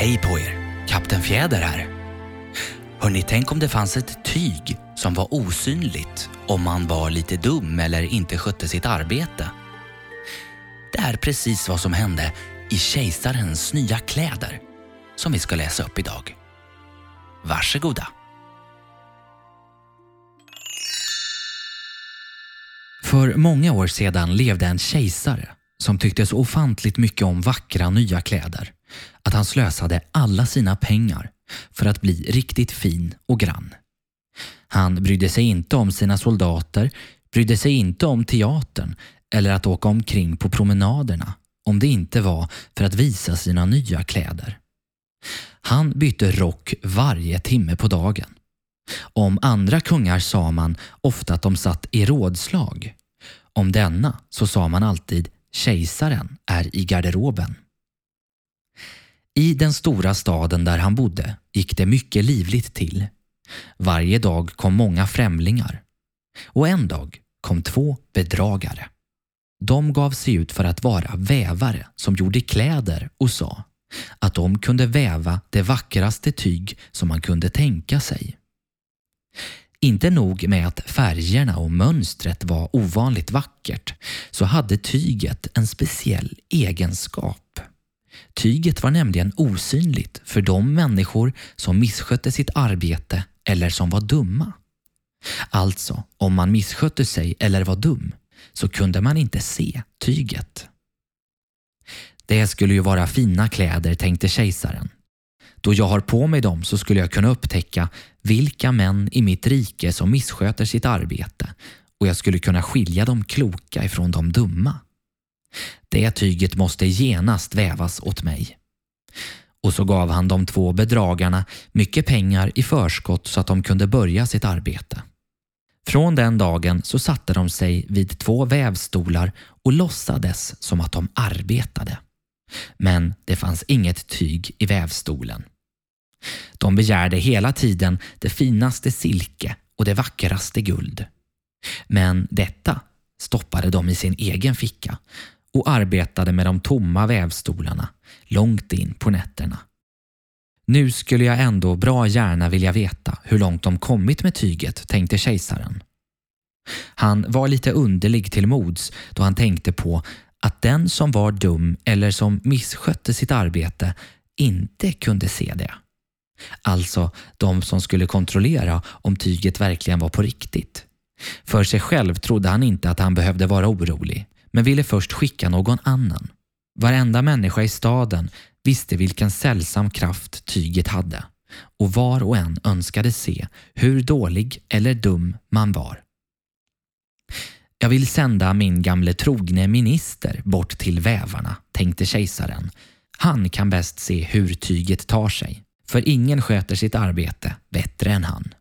Hej på er! Kapten Fjäder här. Hörni, tänk om det fanns ett tyg som var osynligt om man var lite dum eller inte skötte sitt arbete. Det är precis vad som hände i kejsarens nya kläder som vi ska läsa upp idag. Varsågoda! För många år sedan levde en kejsare som tyckte så ofantligt mycket om vackra nya kläder att han slösade alla sina pengar för att bli riktigt fin och grann. Han brydde sig inte om sina soldater, brydde sig inte om teatern eller att åka omkring på promenaderna om det inte var för att visa sina nya kläder. Han bytte rock varje timme på dagen. Om andra kungar sa man ofta att de satt i rådslag. Om denna så sa man alltid kejsaren är i garderoben. I den stora staden där han bodde gick det mycket livligt till. Varje dag kom många främlingar. Och en dag kom två bedragare. De gav sig ut för att vara vävare som gjorde kläder och sa att de kunde väva det vackraste tyg som man kunde tänka sig. Inte nog med att färgerna och mönstret var ovanligt vackert så hade tyget en speciell egenskap. Tyget var nämligen osynligt för de människor som misskötte sitt arbete eller som var dumma. Alltså, om man misskötte sig eller var dum så kunde man inte se tyget. Det skulle ju vara fina kläder, tänkte kejsaren. Då jag har på mig dem så skulle jag kunna upptäcka vilka män i mitt rike som missköter sitt arbete och jag skulle kunna skilja de kloka ifrån de dumma. Det tyget måste genast vävas åt mig. Och så gav han de två bedragarna mycket pengar i förskott så att de kunde börja sitt arbete. Från den dagen så satte de sig vid två vävstolar och låtsades som att de arbetade. Men det fanns inget tyg i vävstolen. De begärde hela tiden det finaste silke och det vackraste guld. Men detta stoppade de i sin egen ficka och arbetade med de tomma vävstolarna långt in på nätterna. Nu skulle jag ändå bra gärna vilja veta hur långt de kommit med tyget, tänkte kejsaren. Han var lite underlig till mods då han tänkte på att den som var dum eller som misskötte sitt arbete inte kunde se det. Alltså de som skulle kontrollera om tyget verkligen var på riktigt. För sig själv trodde han inte att han behövde vara orolig men ville först skicka någon annan. Varenda människa i staden visste vilken sällsam kraft tyget hade och var och en önskade se hur dålig eller dum man var. Jag vill sända min gamle trogne minister bort till vävarna, tänkte kejsaren. Han kan bäst se hur tyget tar sig, för ingen sköter sitt arbete bättre än han.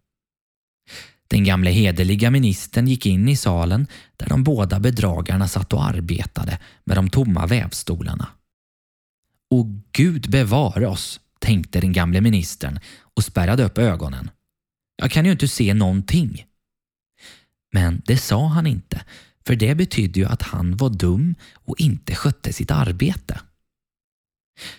Den gamle hederliga ministern gick in i salen där de båda bedragarna satt och arbetade med de tomma vävstolarna. Och Gud bevare oss, tänkte den gamle ministern och spärrade upp ögonen. Jag kan ju inte se någonting. Men det sa han inte, för det betydde ju att han var dum och inte skötte sitt arbete.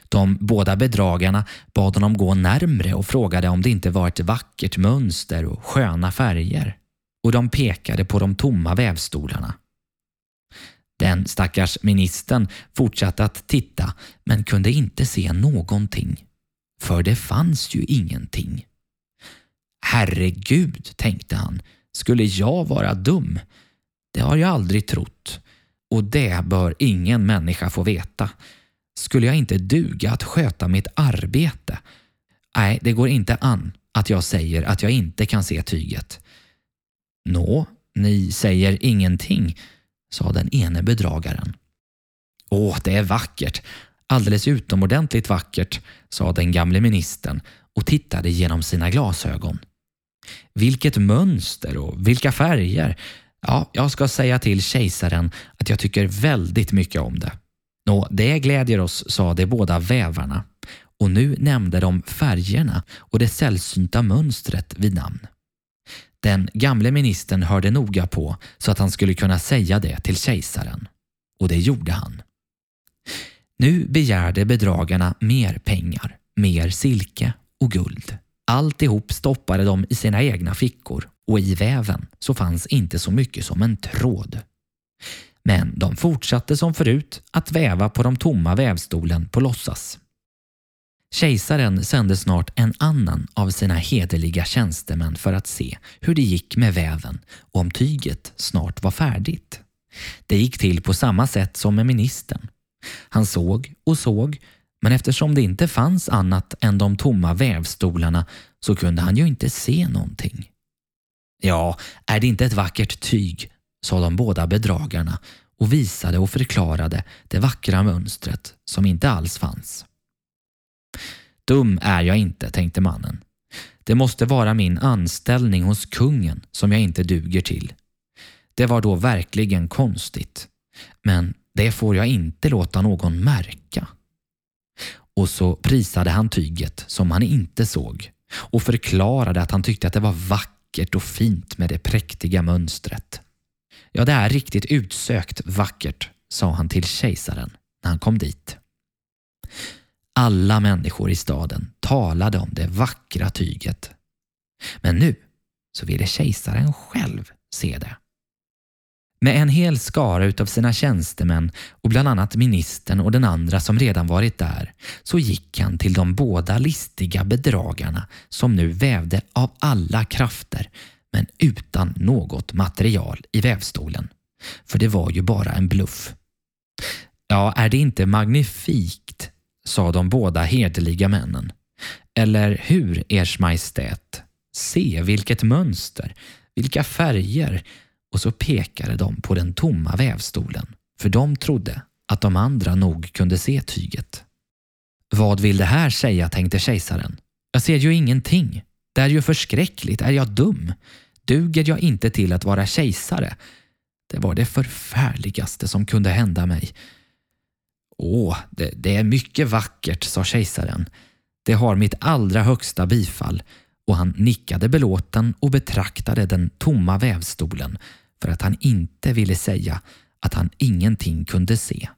De båda bedragarna bad honom gå närmre och frågade om det inte var ett vackert mönster och sköna färger. Och de pekade på de tomma vävstolarna. Den stackars ministern fortsatte att titta men kunde inte se någonting. För det fanns ju ingenting. Herregud, tänkte han, skulle jag vara dum? Det har jag aldrig trott. Och det bör ingen människa få veta. Skulle jag inte duga att sköta mitt arbete? Nej, det går inte an att jag säger att jag inte kan se tyget. Nå, ni säger ingenting, sa den ene bedragaren. Åh, det är vackert. Alldeles utomordentligt vackert, sa den gamle ministern och tittade genom sina glasögon. Vilket mönster och vilka färger. Ja, jag ska säga till kejsaren att jag tycker väldigt mycket om det. Nå, det glädjer oss, sa de båda vävarna och nu nämnde de färgerna och det sällsynta mönstret vid namn. Den gamle ministern hörde noga på så att han skulle kunna säga det till kejsaren. Och det gjorde han. Nu begärde bedragarna mer pengar, mer silke och guld. Alltihop stoppade de i sina egna fickor och i väven så fanns inte så mycket som en tråd. Men de fortsatte som förut att väva på de tomma vävstolen på låtsas. Kejsaren sände snart en annan av sina hederliga tjänstemän för att se hur det gick med väven och om tyget snart var färdigt. Det gick till på samma sätt som med ministern. Han såg och såg men eftersom det inte fanns annat än de tomma vävstolarna så kunde han ju inte se någonting. Ja, är det inte ett vackert tyg, sa de båda bedragarna och visade och förklarade det vackra mönstret som inte alls fanns. Dum är jag inte, tänkte mannen. Det måste vara min anställning hos kungen som jag inte duger till. Det var då verkligen konstigt. Men det får jag inte låta någon märka. Och så prisade han tyget som han inte såg och förklarade att han tyckte att det var vackert och fint med det präktiga mönstret. Ja, det är riktigt utsökt vackert, sa han till kejsaren när han kom dit. Alla människor i staden talade om det vackra tyget. Men nu så ville kejsaren själv se det. Med en hel skara utav sina tjänstemän och bland annat ministern och den andra som redan varit där så gick han till de båda listiga bedragarna som nu vävde av alla krafter men utan något material i vävstolen. För det var ju bara en bluff. Ja, är det inte magnifikt? sa de båda hederliga männen. Eller hur, Ers Majestät? Se vilket mönster, vilka färger och så pekade de på den tomma vävstolen för de trodde att de andra nog kunde se tyget. Vad vill det här säga, tänkte kejsaren. Jag ser ju ingenting. Det är ju förskräckligt. Är jag dum? Duger jag inte till att vara kejsare? Det var det förfärligaste som kunde hända mig. Åh, det, det är mycket vackert, sa kejsaren. Det har mitt allra högsta bifall och han nickade belåten och betraktade den tomma vävstolen för att han inte ville säga att han ingenting kunde se.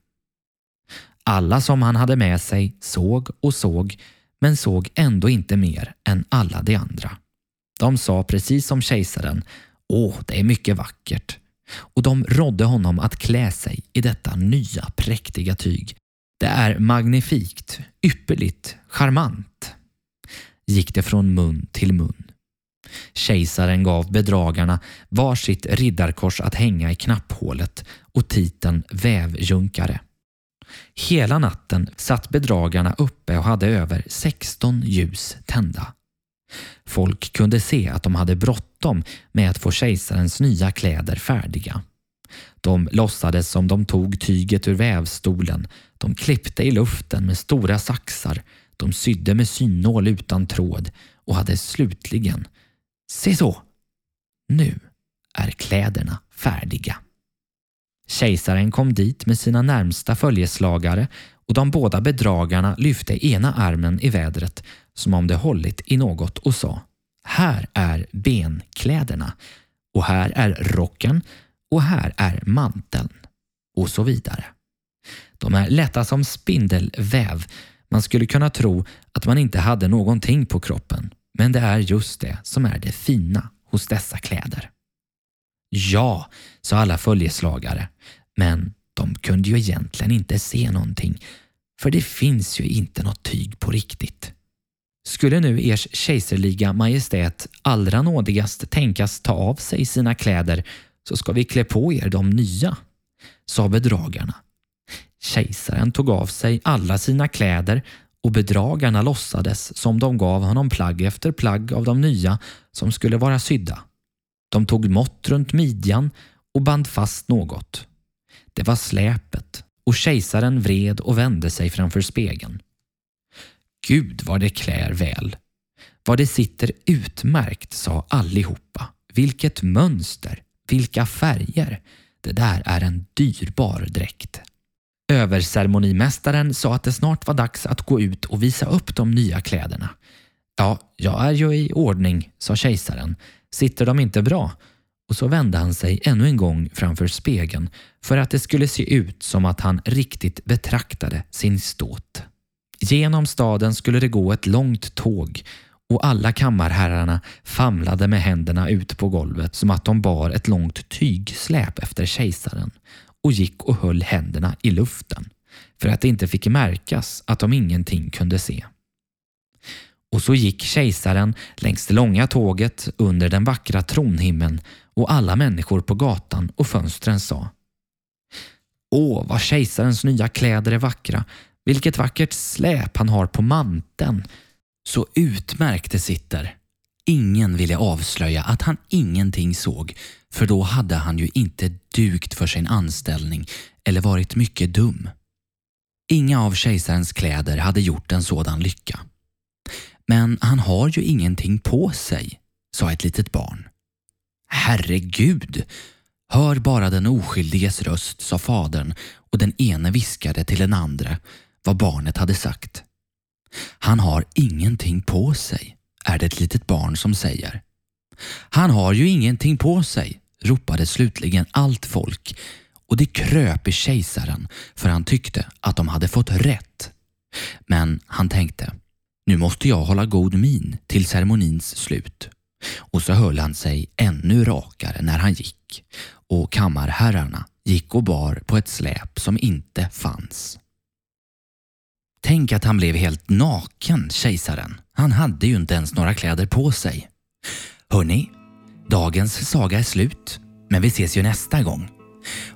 Alla som han hade med sig såg och såg men såg ändå inte mer än alla de andra. De sa precis som kejsaren Åh, det är mycket vackert och de rådde honom att klä sig i detta nya präktiga tyg. Det är magnifikt, ypperligt, charmant. Gick det från mun till mun. Kejsaren gav bedragarna varsitt riddarkors att hänga i knapphålet och titeln vävjunkare. Hela natten satt bedragarna uppe och hade över 16 ljus tända. Folk kunde se att de hade bråttom med att få kejsarens nya kläder färdiga. De låtsades som de tog tyget ur vävstolen, de klippte i luften med stora saxar, de sydde med synnål utan tråd och hade slutligen Se så! Nu är kläderna färdiga. Kejsaren kom dit med sina närmsta följeslagare och de båda bedragarna lyfte ena armen i vädret som om det hållit i något och sa Här är benkläderna och här är rocken och här är manteln och så vidare. De är lätta som spindelväv. Man skulle kunna tro att man inte hade någonting på kroppen men det är just det som är det fina hos dessa kläder. Ja, sa alla följeslagare, men de kunde ju egentligen inte se någonting för det finns ju inte något tyg på riktigt. Skulle nu ers kejserliga majestät allra nådigast tänkas ta av sig sina kläder så ska vi klä på er de nya, sa bedragarna. Kejsaren tog av sig alla sina kläder och bedragarna låtsades som de gav honom plagg efter plagg av de nya som skulle vara sydda. De tog mått runt midjan och band fast något. Det var släpet och kejsaren vred och vände sig framför spegeln. Gud vad det klär väl. Vad det sitter utmärkt, sa allihopa. Vilket mönster, vilka färger. Det där är en dyrbar dräkt. Överceremonimästaren sa att det snart var dags att gå ut och visa upp de nya kläderna. Ja, jag är ju i ordning, sa kejsaren. Sitter de inte bra? Och så vände han sig ännu en gång framför spegeln för att det skulle se ut som att han riktigt betraktade sin ståt. Genom staden skulle det gå ett långt tåg och alla kammarherrarna famlade med händerna ut på golvet som att de bar ett långt tygsläp efter kejsaren och gick och höll händerna i luften för att det inte fick märkas att de ingenting kunde se. Och så gick kejsaren längs det långa tåget under den vackra tronhimmeln och alla människor på gatan och fönstren sa Åh, vad kejsarens nya kläder är vackra. Vilket vackert släp han har på manteln. Så utmärkt det sitter. Ingen ville avslöja att han ingenting såg för då hade han ju inte dugt för sin anställning eller varit mycket dum. Inga av kejsarens kläder hade gjort en sådan lycka. Men han har ju ingenting på sig, sa ett litet barn. Herregud, hör bara den oskyldiges röst, sa fadern och den ene viskade till den andra vad barnet hade sagt. Han har ingenting på sig, är det ett litet barn som säger. Han har ju ingenting på sig, ropade slutligen allt folk och det kröp i kejsaren för han tyckte att de hade fått rätt. Men han tänkte, nu måste jag hålla god min till ceremonins slut. Och så höll han sig ännu rakare när han gick och kammarherrarna gick och bar på ett släp som inte fanns. Tänk att han blev helt naken, kejsaren. Han hade ju inte ens några kläder på sig. Hörni, dagens saga är slut, men vi ses ju nästa gång.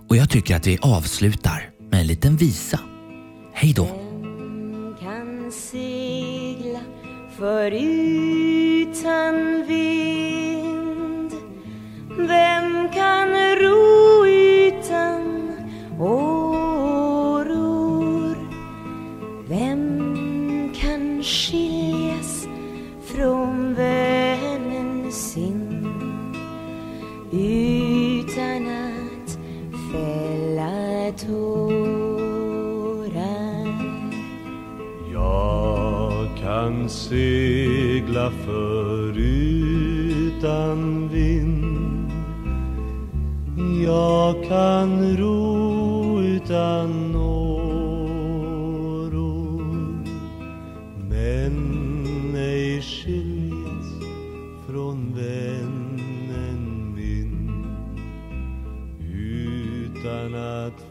Och jag tycker att vi avslutar med en liten visa. Hej då! För utan segla för utan vind. Jag kan ro utan åror Men ej skiljas från vännen min. Utan att